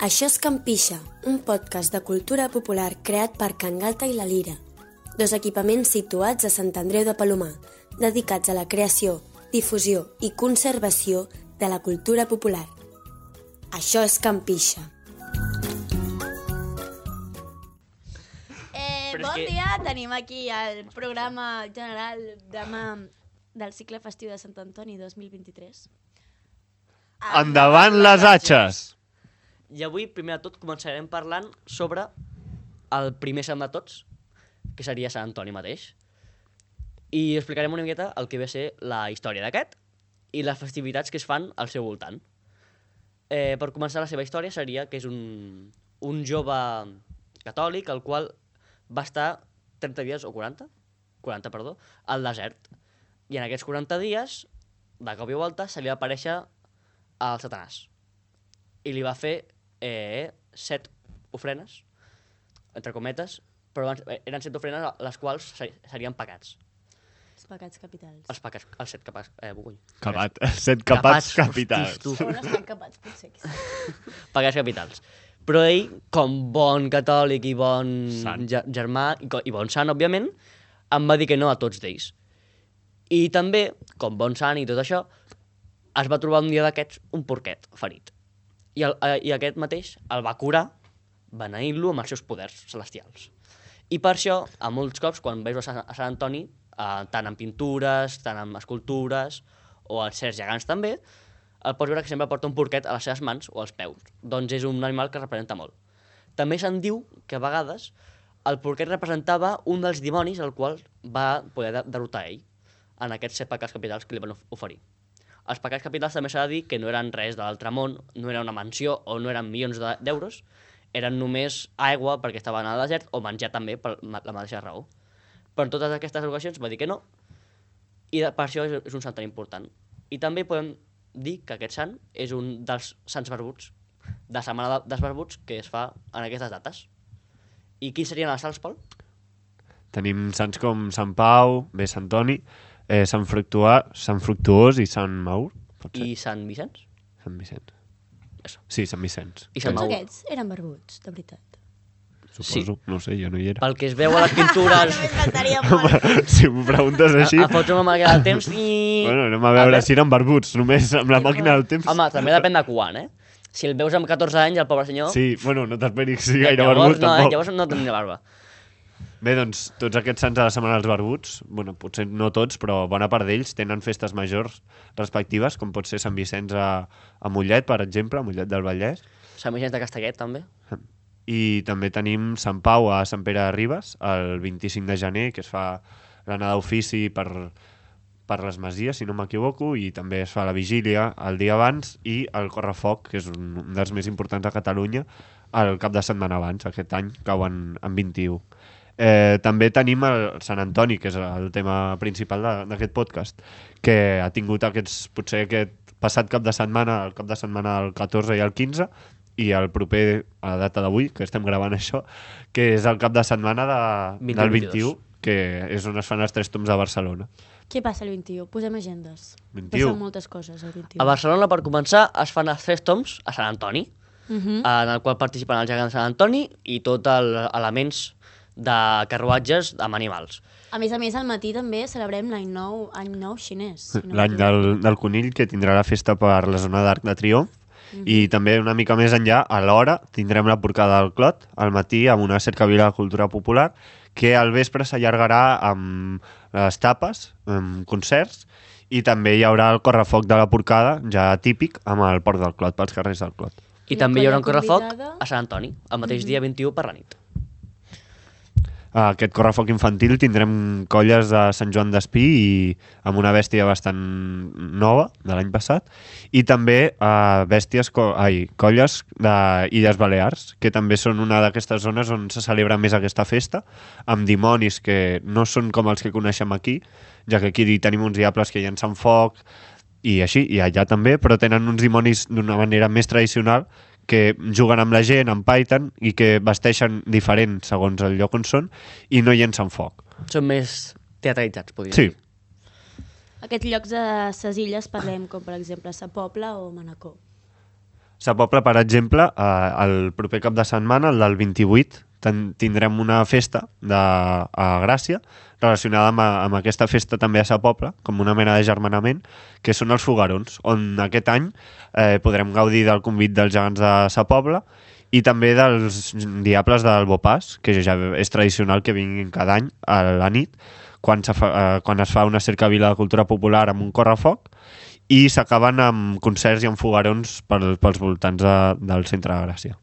Això és Campixa, un podcast de cultura popular creat per Can Galta i la Lira, dos equipaments situats a Sant Andreu de Palomar, dedicats a la creació, difusió i conservació de la cultura popular. Això és Campixa. Eh, bon dia, tenim aquí el programa general demà del cicle festiu de Sant Antoni 2023. Endavant les atxes! I avui, primer de tot, començarem parlant sobre el primer sant de tots, que seria Sant Antoni mateix. I explicarem una miqueta el que ve a ser la història d'aquest i les festivitats que es fan al seu voltant. Eh, per començar, la seva història seria que és un, un jove catòlic el qual va estar 30 dies, o 40? 40, perdó, al desert. I en aquests 40 dies, de cop i volta, se li va aparèixer al Satanàs. I li va fer eh, set ofrenes, entre cometes, però abans, eh, eren set ofrenes les quals se- serien pecats. Els pecats capitals. Els pecats, els set capats, eh, bugull. Capat, set capats, Capats, capitals. hostis, tu. Estan capats, potser. Que sí. Pecats capitals. Però ell, com bon catòlic i bon Sant. ge- germà, i, i bon sant, òbviament, em va dir que no a tots d'ells. I també, com bon sant i tot això, es va trobar un dia d'aquests un porquet ferit. I, el, eh, I aquest mateix el va curar, beneint-lo amb els seus poders celestials. I per això, a molts cops, quan veus a Sant, a Sant Antoni, eh, tant en pintures, tant en escultures, o als certs gegants també, el pots veure que sempre porta un porquet a les seves mans o als peus. Doncs és un animal que representa molt. També se'n diu que a vegades el porquet representava un dels dimonis al qual va poder de- derrotar ell en aquests set pecats capitals que li van of- oferir. Els pecats capitals també s'ha de dir que no eren res de l'altre món, no era una mansió o no eren milions de- d'euros, eren només aigua perquè estaven al desert o menjar també per la mateixa raó. Però en totes aquestes ocasions va dir que no i per això és, un sant tan important. I també podem dir que aquest sant és un dels sants barbuts, de Setmana de- dels Barbuts, que es fa en aquestes dates. I qui serien els sants, Pol? Tenim sants com Sant Pau, bé, Sant Toni, eh, Sant, Fructuà, Sant Fructuós i Sant Maur. I Sant Vicenç? Sant Vicenç. Eso. Sí, Sant Vicenç. I Sant Tots Maur. aquests eren barbuts, de veritat. Suposo, no sé, jo no hi era. Pel que es veu a les pintures... Molt. si m'ho preguntes així... a, a fotre una màquina del temps i... Bueno, anem a veure si eren barbuts, només amb la màquina del temps. Home, també depèn de quan, eh? Si el veus amb 14 anys, el pobre senyor... Sí, bueno, no t'esperis que sigui gaire llavors, barbut, no, eh? tampoc. Llavors no tenia barba. Bé, doncs, tots aquests sants de la Setmana dels Barbuts, bueno, potser no tots, però bona part d'ells tenen festes majors respectives, com pot ser Sant Vicenç a, a Mollet, per exemple, a Mollet del Vallès, Sant Vicenç de Castellet, també. i també tenim Sant Pau a Sant Pere de Ribes, el 25 de gener, que es fa l'anada d'ofici per, per les Masies, si no m'equivoco, i també es fa la vigília el dia abans, i el Correfoc, que és un, dels més importants a Catalunya, el cap de setmana abans, aquest any, cau en, en 21. Eh, també tenim el Sant Antoni, que és el tema principal d'aquest podcast, que ha tingut aquests, potser aquest passat cap de setmana, el cap de setmana del 14 i el 15, i el proper, a la data d'avui, que estem gravant això, que és el cap de setmana de, 21, del 21, que és on es fan els tres toms a Barcelona. Què passa el 21? Posem agendes. 21. Passen moltes coses el 21. A Barcelona, per començar, es fan els tres toms a Sant Antoni, Uh -huh. en el qual participen els gegants de Sant Antoni i tots els elements de carruatges amb animals. A més a més, al matí també celebrem l'any nou, any nou xinès. si no L'any del, del Conill, que tindrà la festa per la zona d'Arc de Triomf, i també una mica més enllà, a l'hora, tindrem la porcada del Clot, al matí, amb una cercavila de cultura popular, que al vespre s'allargarà amb les tapes, amb concerts, i també hi haurà el correfoc de la porcada, ja típic, amb el port del Clot, pels carrers del Clot. I I també hi haurà un correfoc convidada? a Sant Antoni, el mateix dia 21 per la nit. A aquest correfoc infantil tindrem colles de Sant Joan d'Espí i amb una bèstia bastant nova de l'any passat. I també uh, bèsties, co ai, colles d'Illes Balears que també són una d'aquestes zones on se celebra més aquesta festa amb dimonis que no són com els que coneixem aquí ja que aquí tenim uns diables que llancen foc i així, i allà també, però tenen uns dimonis d'una manera més tradicional que juguen amb la gent, empaiten i que vesteixen diferent segons el lloc on són i no llencen foc. Són més teatralitzats, podria Sí, dir. Aquests llocs de ses illes parlem com, per exemple, Sa Pobla o Manacor. Sa Pobla, per exemple, eh, el proper cap de setmana, el del 28, ten, tindrem una festa de, a Gràcia relacionada amb, amb aquesta festa també a Sa Pobla, com una mena de germanament, que són els fogarons, on aquest any eh, podrem gaudir del convit dels gegants de Sa Pobla i també dels diables del Bopàs, que ja és tradicional que vinguin cada any a la nit, quan, fa, eh, quan es fa una cercavila de cultura popular amb un correfoc, i s'acaben amb concerts i amb fogarons pel, pels voltants de, del centre de Gràcia.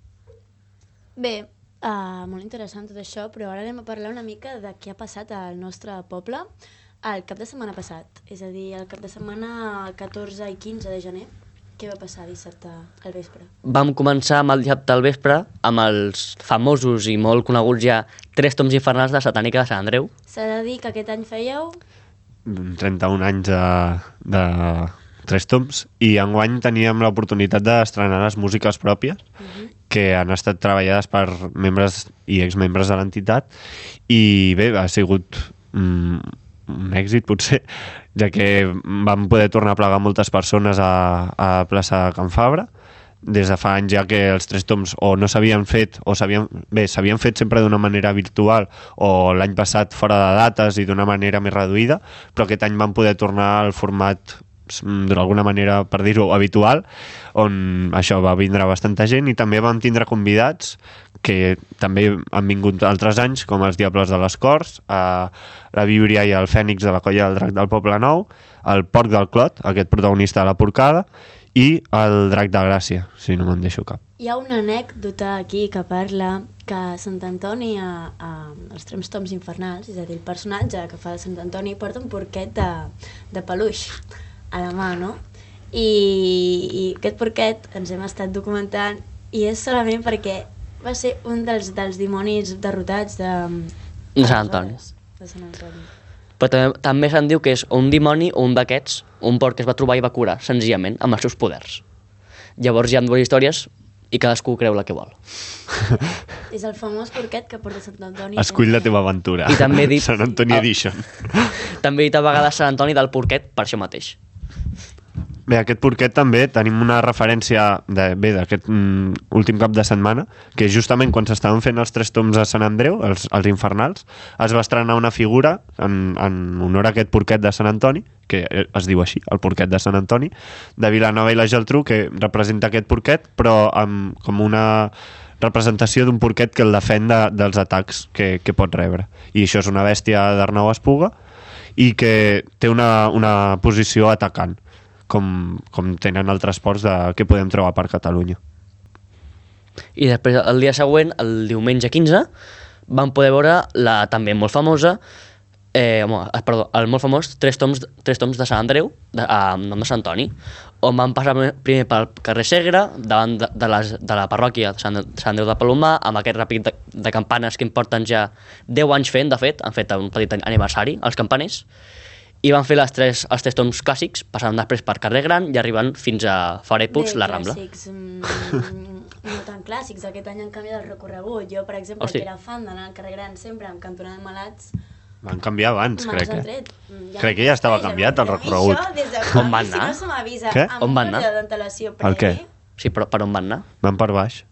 Bé, uh, molt interessant tot això, però ara anem a parlar una mica de què ha passat al nostre poble el cap de setmana passat, és a dir, el cap de setmana 14 i 15 de gener. Què va passar dissabte al vespre? Vam començar amb el dissabte al vespre amb els famosos i molt coneguts ja tres toms infernals de Satànica de Sant Andreu. S'ha de dir que aquest any fèieu 31 anys de, de tres toms i enguany teníem l'oportunitat d'estrenar les músiques pròpies que han estat treballades per membres i exmembres de l'entitat i bé, ha sigut mm, un èxit potser, ja que vam poder tornar a plegar moltes persones a, a plaça Can Fabra. Des de fa anys ja que els tres toms o no s'havien fet o s'havien bé, s'havien fet sempre d'una manera virtual o l'any passat fora de dates i d'una manera més reduïda, però aquest any van poder tornar al format d'alguna manera, per dir-ho, habitual, on això va vindre bastanta gent i també vam tindre convidats que també han vingut altres anys, com els Diables de les Corts, a la Víbria i el Fènix de la Colla del Drac del Poble Nou, el Porc del Clot, aquest protagonista de la porcada, i el Drac de Gràcia, si no me'n deixo cap. Hi ha una anècdota aquí que parla que Sant Antoni, a, a, als Trems Toms Infernals, és a dir, el personatge que fa Sant Antoni porta un porquet de, de peluix a la mà, no? I, I aquest porquet ens hem estat documentant i és solament perquè va ser un dels, dels dimonis derrotats de... De Sant Antoni. De Sant Antoni. Però també, també se'n diu que és un dimoni o un d'aquests, un porc que es va trobar i va curar, senzillament, amb els seus poders. Llavors hi ha dues històries i cadascú creu la que vol. És el famós porquet que porta Sant Antoni. Escull la teva aventura. I també he dit- Sant Antoni Ah. Edition. També he dit a vegades Sant Antoni del porquet per això mateix. Bé, aquest porquet també tenim una referència de, bé d'aquest mm, últim cap de setmana, que justament quan s'estaven fent els tres toms a Sant Andreu, els, els infernals, es va estrenar una figura en, en honor a aquest porquet de Sant Antoni, que eh, es diu així, el porquet de Sant Antoni, de Vilanova i la Geltrú, que representa aquest porquet, però amb, com una representació d'un porquet que el defèn de, dels atacs que, que pot rebre. I això és una bèstia d'Arnau Espuga i que té una, una posició atacant com, com tenen altres ports de, que podem trobar per Catalunya. I després, el dia següent, el diumenge 15, vam poder veure la també molt famosa, eh, home, eh, perdó, el molt famós Tres toms, tres toms de Sant Andreu, de, amb nom de Sant Antoni, on van passar primer pel carrer Segre, davant de, de, les, de la parròquia de Sant, Sant Andreu de Palomar, amb aquest ràpid de, de campanes que em porten ja 10 anys fent, de fet, han fet un petit aniversari, els campaners, i van fer les tres, els tres toms clàssics, passant després per carrer Gran i arribant fins a Bé, la Rambla. Clàssics, mm, no tan clàssics, aquest any han canviat el recorregut. Jo, per exemple, Oh, sí? que era fan d'anar al carrer Gran sempre amb cantonada de malats, Van canviar abans, me crec. Eh? Mm, Crec que ja estava canviat el recorregut. Això, des de On van Si anar? no se m'avisa Què? On van un anar? El què? Sí, però per on van anar? Van per baix.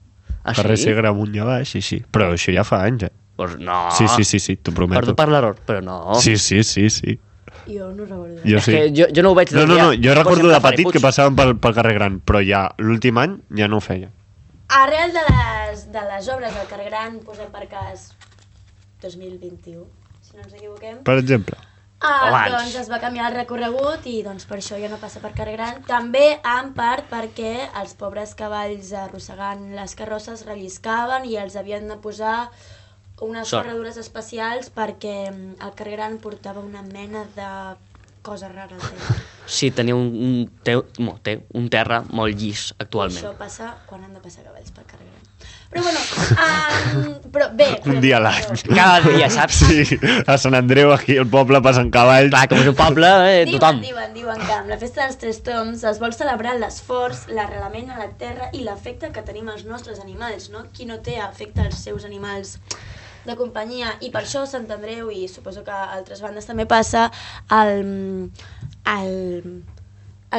Ah, Carrer sí? Segre amunt i a baix, sí, sí. Però això ja fa anys, eh? Pues no. Sí, sí, sí, sí, t'ho prometo. Perdó per l'error, però no. Sí, sí, sí, sí. Jo no recordo. Jo És sí. que jo, jo no ho veig No, no, no, jo recordo de petit que Puig. passàvem pel, pel carrer Gran, però ja l'últim any ja no ho feia. Arrel de les, de les obres del carrer Gran, posem per cas 2021, si no ens equivoquem, Per exemple. Ah, doncs es va canviar el recorregut i doncs per això ja no passa per carrer Gran. També en part perquè els pobres cavalls arrossegant les carrosses relliscaven i els havien de posar unes Sort. ferradures especials perquè mm, el carrer Gran portava una mena de cosa rara. Té. Sí, tenia un, un, té, mo, té un terra molt llis actualment. Això passa quan han de passar cavalls pel carrer Gran. Però bueno, um, però bé... Un dia a l'any. Cada dia, saps? Sí, a Sant Andreu, aquí al poble, passen cavalls. Clar, com és un poble, eh, Diuen, tothom. diuen, diuen que amb la festa dels tres toms es vol celebrar l'esforç, l'arrelament a la terra i l'afecte que tenim els nostres animals, no? Qui no té afecte als seus animals de companyia i per això Sant Andreu i suposo que a altres bandes també passa el, el,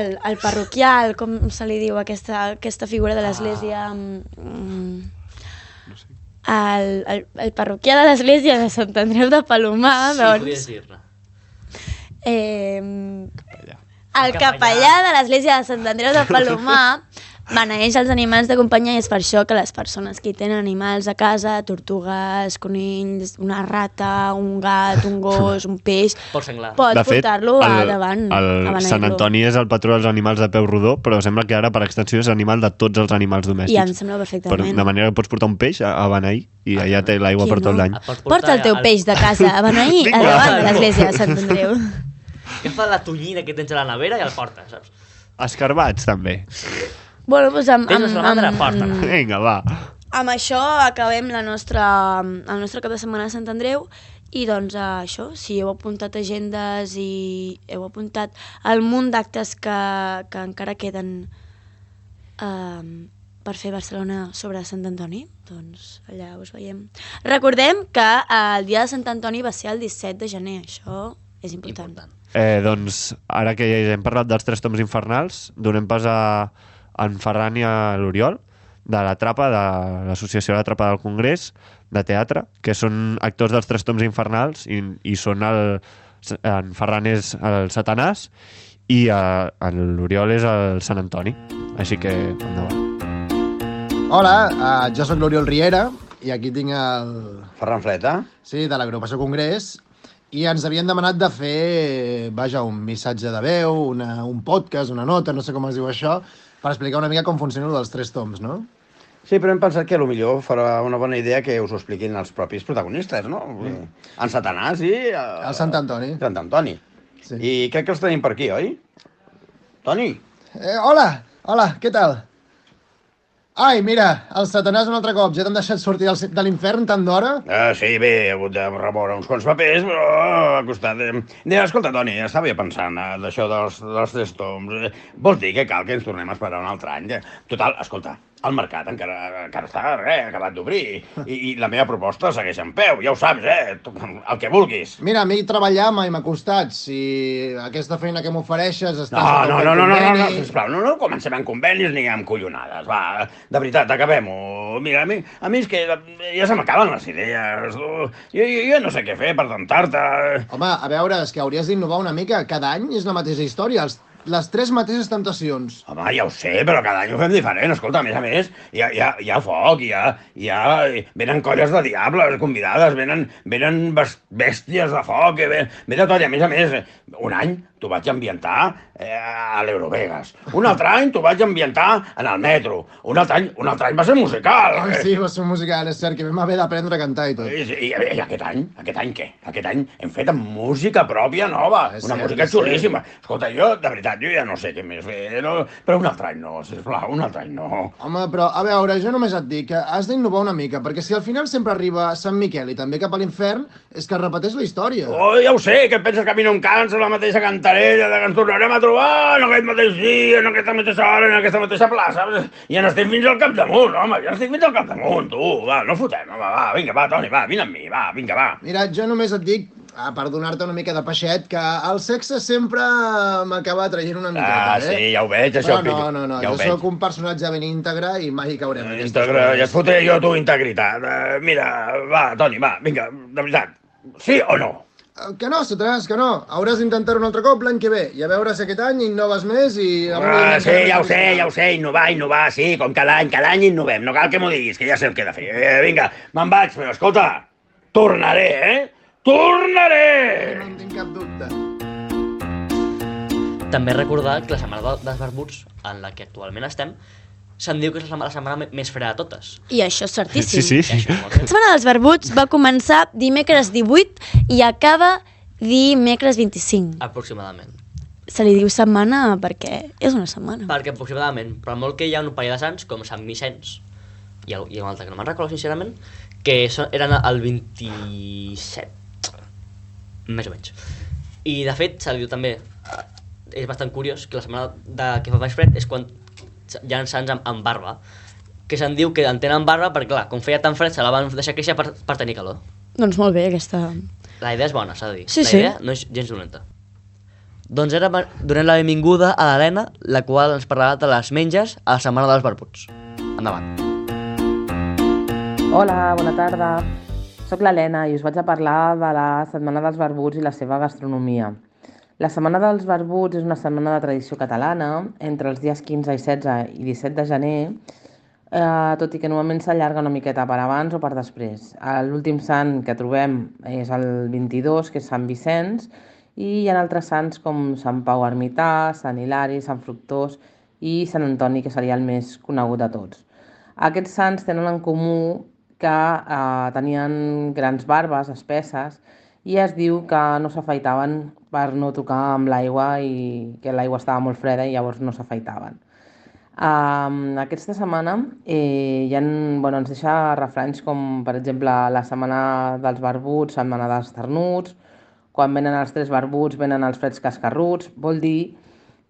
el, el parroquial, com se li diu aquesta, aquesta figura de l'església... Mm, el, el, el parroquià de l'església de Sant Andreu de Palomar, Sí, doncs... podries dir-ne. Eh, el capellà de l'església de Sant Andreu de Palomar beneeix els animals de companyia i és per això que les persones que hi tenen animals a casa, tortugues, conills, una rata, un gat, un gos, un peix, senglar. pot de fet, portar-lo a el, davant. el. Sant Antoni és el patró dels animals de peu rodó, però sembla que ara, per extensió, és animal de tots els animals domèstics. I em sembla Per, perfectament. de manera que pots portar un peix a, a beneir i allà té l'aigua per tot no? l'any. Et pots Porta el teu peix de casa a beneir a davant de l'església de Sant Andreu. Agafa la tonyina que tens a la nevera i el porta, saps? Escarbats, també. Bueno, doncs amb, Tens amb, la salamandra, amb, porta-la. Vinga, va. amb això acabem la nostra, el nostre cap de setmana a Sant Andreu i doncs això, si heu apuntat agendes i heu apuntat el munt d'actes que, que encara queden eh, per fer Barcelona sobre Sant Antoni, doncs allà us veiem. Recordem que eh, el dia de Sant Antoni va ser el 17 de gener, això és important. Important. Eh, doncs, ara que ja hem parlat dels tres toms infernals, donem pas a en Ferran i a l'Oriol, de la Trapa, de l'Associació de la Trapa del Congrés, de teatre, que són actors dels tres toms infernals i, i són el... En Ferran és el Satanàs i eh, l'Oriol és el Sant Antoni. Així que, endavant. Hola, uh, jo sóc l'Oriol Riera i aquí tinc el... Ferran Fleta? Sí, de l'agrupació Congrés i ens havien demanat de fer, vaja, un missatge de veu, una, un podcast, una nota, no sé com es diu això, per explicar una mica com funciona el dels tres toms, no? Sí, però hem pensat que millor farà una bona idea que us ho expliquin els propis protagonistes, no? Mm. En Satanàs i... eh, El Sant Antoni. Sant Antoni. Sí. I crec que els tenim per aquí, oi? Toni? Eh, hola, hola, què tal? Ai, mira, el Satanàs un altre cop. Ja t'han deixat sortir del- de l'infern tant d'hora? Uh, sí, bé, he hagut de remoure uns quants papers, però ha costat... Eh... Escolta, Toni, estava pensant eh, d'això dels, dels tres toms. Eh, Vols dir que cal que ens tornem a esperar un altre any? Total, escolta, el mercat encara, encara està res, acabat d'obrir, i, i la meva proposta segueix en peu, ja ho saps, eh? El que vulguis. Mira, a mi treballar mai m'ha costat. Si aquesta feina que m'ofereixes està... No, no, no, no, no, no, no, sisplau, no, no comencem amb convenis ni amb collonades, va, de veritat, acabem-ho. Mira, a mi, a mi és que ja se m'acaben les idees, jo, jo, jo no sé què fer per tentar-te. Home, a veure, és que hauries d'innovar una mica. Cada any és la mateixa història, els, les tres mateixes tentacions. Home, ja ho sé, però cada any ho fem diferent. Escolta, a més a més, hi ha, hi ha, hi ha foc, hi ha, hi ha... Venen colles de diables convidades, venen, venen bèsties de foc, eh, ve, ve de tot. I a més a més, un any t'ho vaig ambientar eh, a l'Eurovegas. Un altre any t'ho vaig ambientar en el metro. Un altre any, un altre any va ser musical. Ai, sí, va ser musical, és cert, que vam haver d'aprendre a cantar i tot. I, i, I aquest any? Aquest any què? Aquest any hem fet amb música pròpia nova, És una cert, música és cert. xulíssima. Escolta, jo, de veritat, jo ja no sé què més fer, no? però un altre any no, sisplau, un altre any no. Home, però, a veure, jo només et dic que has d'innovar una mica, perquè si al final sempre arriba Sant Miquel i també cap a l'infern, és que repeteix la història. Oh, ja ho sé, que et penses que a mi no em cansa la mateixa cantarella de que ens tornarem a trobar en aquest mateix dia, en aquesta mateixa hora, en aquesta mateixa plaça. Ja n'estic fins al capdamunt, home, ja n'estic fins al capdamunt, tu. Va, no fotem, home, va, vinga, va, Toni, va, vine amb mi, va, vinga, va. Mira, jo només et dic, ah, per donar-te una mica de peixet, que el sexe sempre m'acaba traient una miqueta, Ah, eh? sí, ja ho veig, això. Però no, no, no, ja jo sóc un personatge ben íntegre i mai caurem en aquestes Integra, ja et fotré jo tu integritat. Uh, mira, va, Toni, va, vinga, de veritat. Sí o no? Eh, Que no, Satanàs, que no. Hauràs d'intentar un altre cop l'any que ve. I a veure si aquest any innoves més i... Ah, sí, ja ho sé, ja ho sé, innovar, innovar, sí, com cada any, cada any innovem, no cal que m'ho diguis, que ja sé el que he de fer. Eh, vinga, me'n vaig, però escolta, tornaré, eh? Tornaré! No en tinc cap dubte. També recordar que la setmana de- dels barbuts, en la que actualment estem, se'n diu que és la setmana, la setmana me- més freda de totes. I això és certíssim. Sí, sí. La setmana dels barbuts va començar dimecres 18 i acaba dimecres 25. Aproximadament. Se li diu setmana perquè és una setmana. Perquè aproximadament, però molt que hi ha un parell de sants, com Sant Vicenç, i, el, i un altre que no me'n recordo sincerament, que són, eren el 27, més o menys. I de fet, se li diu també, és bastant curiós, que la setmana de, que fa baix fred és quan sants amb, amb barba, que se'n diu que en tenen barba perquè, clar, com feia tan fred, se la van deixar créixer per, per tenir calor. Doncs molt bé, aquesta... La idea és bona, s'ha de dir. Sí, la sí. idea no és gens dolenta. Doncs ara donem la benvinguda a l'Helena, la qual ens parlarà de les menges a la Setmana dels Barbuts. Endavant. Hola, bona tarda. Soc l'Helena i us vaig a parlar de la Setmana dels Barbuts i la seva gastronomia. La Setmana dels Barbuts és una setmana de tradició catalana entre els dies 15 i 16 i 17 de gener, eh, tot i que normalment s'allarga una miqueta per abans o per després. L'últim sant que trobem és el 22, que és Sant Vicenç, i hi ha altres sants com Sant Pau Ermità, Sant Hilari, Sant Fructós i Sant Antoni, que seria el més conegut de tots. Aquests sants tenen en comú que eh, tenien grans barbes espesses i es diu que no s'afaitaven per no tocar amb l'aigua i que l'aigua estava molt freda i llavors no s'afaitaven. Um, aquesta setmana eh, ha, bueno, ens deixa refranys com, per exemple, la setmana dels barbuts, setmana dels ternuts, quan venen els tres barbuts venen els freds cascarruts, vol dir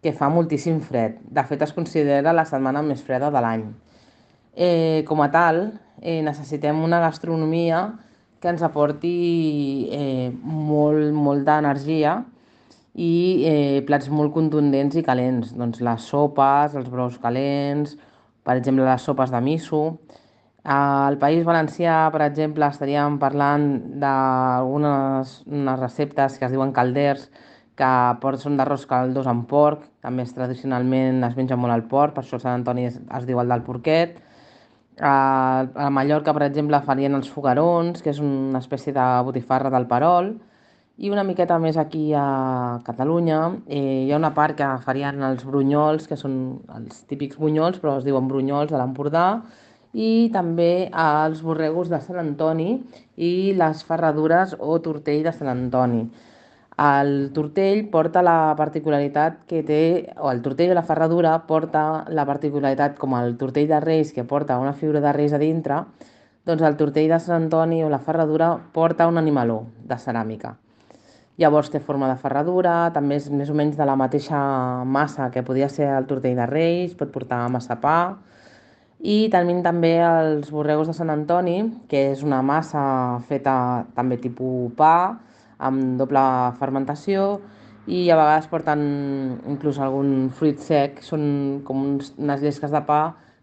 que fa moltíssim fred. De fet, es considera la setmana més freda de l'any. Eh, com a tal, eh, necessitem una gastronomia que ens aporti eh, molt, molt d'energia i eh, plats molt contundents i calents. Doncs les sopes, els brous calents, per exemple, les sopes de miso. Al País Valencià, per exemple, estaríem parlant d'algunes unes receptes que es diuen calders, que són d'arròs caldós amb porc, també tradicionalment es menja molt el porc, per això Sant Antoni es, es diu el del porquet. A, a Mallorca, per exemple, farien els fogarons, que és una espècie de botifarra del perol, i una miqueta més aquí a Catalunya. Eh, hi ha una part que farien els brunyols, que són els típics bunyols, però es diuen brunyols a l'Empordà, i també els borregos de Sant Antoni i les ferradures o tortell de Sant Antoni. El tortell porta la particularitat que té, o el tortell de la ferradura porta la particularitat com el tortell de Reis, que porta una figura de Reis a dintre, doncs el tortell de Sant Antoni o la ferradura porta un animaló de ceràmica. Llavors té forma de ferradura, també és més o menys de la mateixa massa que podia ser el tortell de Reis, pot portar massapà, i tenim també els borregos de Sant Antoni, que és una massa feta també tipus pa, amb doble fermentació, i a vegades porten inclús algun fruit sec, són com uns, unes llesques de pa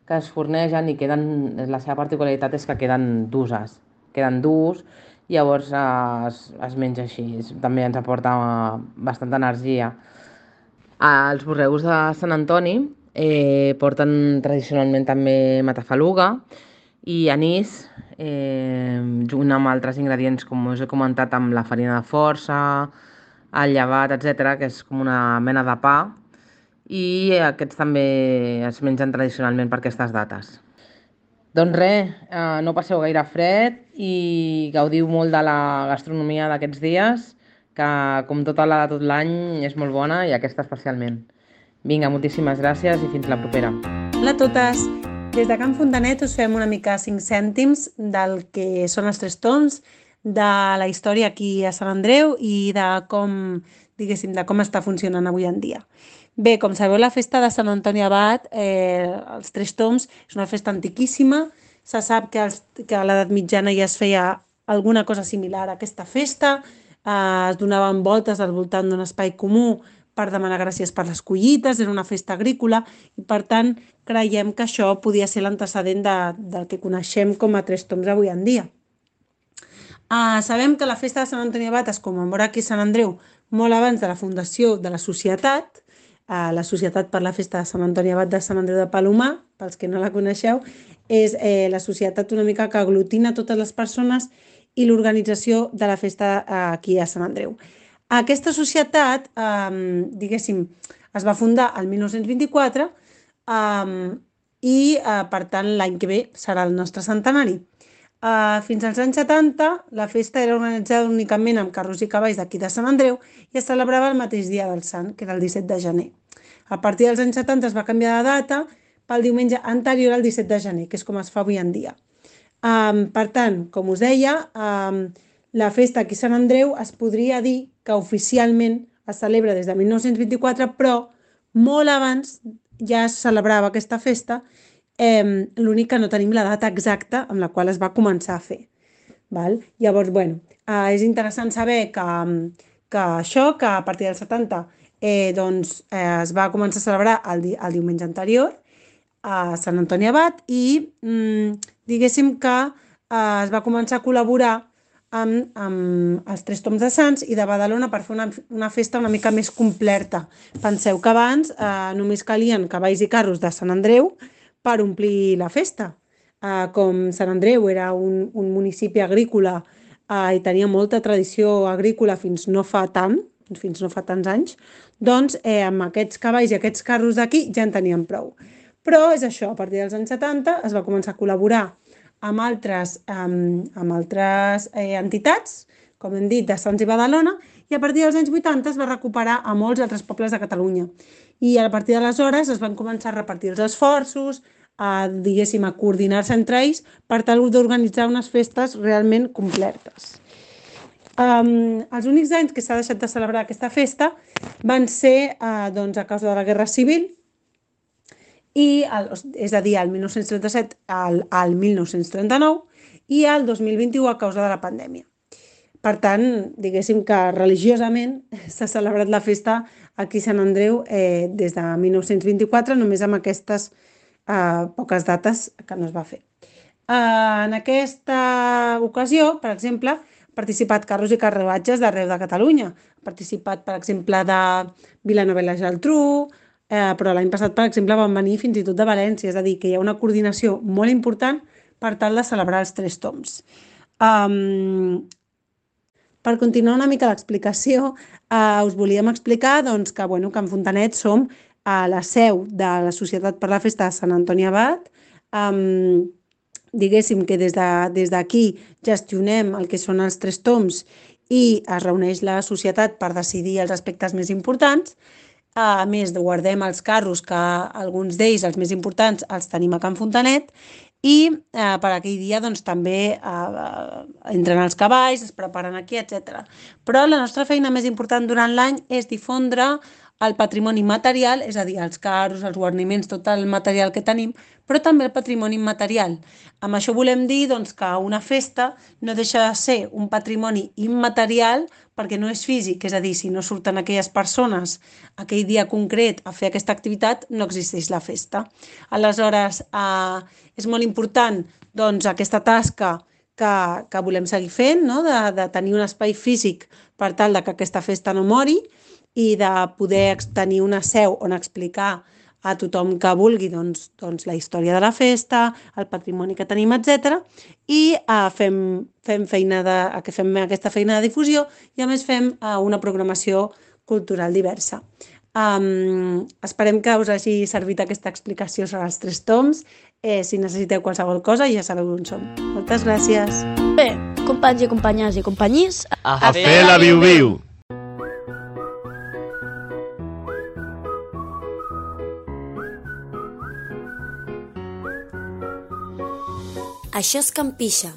que es fornegen i queden, la seva particularitat és que queden dures, queden durs, i llavors eh, es, es menja així, també ens aporta bastanta energia. Els borregos de Sant Antoni eh, porten tradicionalment també matafaluga i anís, eh, junt amb altres ingredients, com us he comentat, amb la farina de força, el llevat, etc, que és com una mena de pa, i aquests també es mengen tradicionalment per aquestes dates. Doncs res, eh, no passeu gaire fred i gaudiu molt de la gastronomia d'aquests dies, que com tota la de tot l'any és molt bona i aquesta especialment. Vinga, moltíssimes gràcies i fins la propera. Hola a totes! Des de Can Fontanet us fem una mica 5 cèntims del que són els tres tons, de la història aquí a Sant Andreu i de com, diguéssim, de com està funcionant avui en dia. Bé, com sabeu, la festa de Sant Antoni Abat, eh, els Tres Toms, és una festa antiquíssima. Se sap que, els, que a l'edat mitjana ja es feia alguna cosa similar a aquesta festa. Eh, es donaven voltes al voltant d'un espai comú per demanar gràcies per les collites, era una festa agrícola i per tant creiem que això podia ser l'antecedent de, del que coneixem com a Tres Toms avui en dia. Uh, sabem que la festa de Sant Antoni Abat es commemora aquí a Sant Andreu molt abans de la fundació de la societat, uh, la Societat per la Festa de Sant Antoni Abat de Sant Andreu de Palomar, pels que no la coneixeu, és eh, la societat una mica que aglutina totes les persones i l'organització de la festa eh, aquí a Sant Andreu. Aquesta societat, eh, diguéssim, es va fundar el 1924 eh, i, eh, per tant, l'any que ve serà el nostre centenari. Uh, fins als anys 70, la festa era organitzada únicament amb carros i cavalls d'aquí de Sant Andreu i es celebrava el mateix dia del Sant, que era el 17 de gener. A partir dels anys 70 es va canviar de data pel diumenge anterior al 17 de gener, que és com es fa avui en dia. Um, per tant, com us deia, um, la festa aquí a Sant Andreu es podria dir que oficialment es celebra des de 1924, però molt abans ja es celebrava aquesta festa Eh, L'únic que no tenim la data exacta amb la qual es va començar a fer. Val? Llavors, bueno, eh, és interessant saber que, que això, que a partir dels 70 eh, doncs, eh, es va començar a celebrar el, di el diumenge anterior a Sant Antoni Abat i mm, diguéssim que eh, es va començar a col·laborar amb, amb els Tres Toms de Sants i de Badalona per fer una, una festa una mica més completa. Penseu que abans eh, només calien cavalls i carros de Sant Andreu per omplir la festa. Eh, com Sant Andreu era un, un municipi agrícola eh, i tenia molta tradició agrícola fins no fa tant, fins no fa tants anys, doncs eh, amb aquests cavalls i aquests carros d'aquí ja en teníem prou. Però és això, a partir dels anys 70 es va començar a col·laborar amb altres, amb, amb altres eh, entitats, com hem dit, de Sants i Badalona, i a partir dels anys 80 es va recuperar a molts altres pobles de Catalunya. I a partir d'aleshores es van començar a repartir els esforços, a, diguéssim, a coordinar-se entre ells per tal d'organitzar unes festes realment completes. Um, els únics anys que s'ha deixat de celebrar aquesta festa van ser uh, doncs, a causa de la Guerra Civil, i el, és a dir, el 1937 al, al 1939 i el 2021 a causa de la pandèmia. Per tant, diguéssim que religiosament s'ha celebrat la festa aquí a Sant Andreu eh, des de 1924, només amb aquestes eh, poques dates que no es va fer. Eh, en aquesta ocasió, per exemple, participat carros i carruatges d'arreu de Catalunya. Ha participat, per exemple, de Vilanova i la Geltrú, eh, però l'any passat, per exemple, van venir fins i tot de València, és a dir, que hi ha una coordinació molt important per tal de celebrar els tres toms. Um, per continuar una mica l'explicació, eh, us volíem explicar doncs, que, bueno, que en Fontanet som a la seu de la Societat per la Festa de Sant Antoni Abat, um, diguéssim que des d'aquí de, des gestionem el que són els tres toms i es reuneix la societat per decidir els aspectes més importants. A més, guardem els carros, que alguns d'ells, els més importants, els tenim a Can Fontanet, i eh, per aquell dia doncs, també eh, entren els cavalls, es preparen aquí, etc. Però la nostra feina més important durant l'any és difondre el patrimoni material, és a dir, els carros, els guarniments, tot el material que tenim, però també el patrimoni immaterial. Amb això volem dir doncs, que una festa no deixa de ser un patrimoni immaterial perquè no és físic, és a dir, si no surten aquelles persones aquell dia concret a fer aquesta activitat, no existeix la festa. Aleshores, eh, és molt important doncs, aquesta tasca que, que volem seguir fent, no? de, de tenir un espai físic per tal de que aquesta festa no mori, i de poder tenir una seu on explicar a tothom que vulgui doncs, doncs, la història de la festa, el patrimoni que tenim, etc. I uh, fem, fem, feina de, que fem aquesta feina de difusió i a més fem uh, una programació cultural diversa. Um, esperem que us hagi servit aquesta explicació sobre els tres toms. Eh, si necessiteu qualsevol cosa ja sabeu on som. Moltes gràcies. Bé, companys i companyes i companyís, A, A fer la viu-viu! Això és Campixa,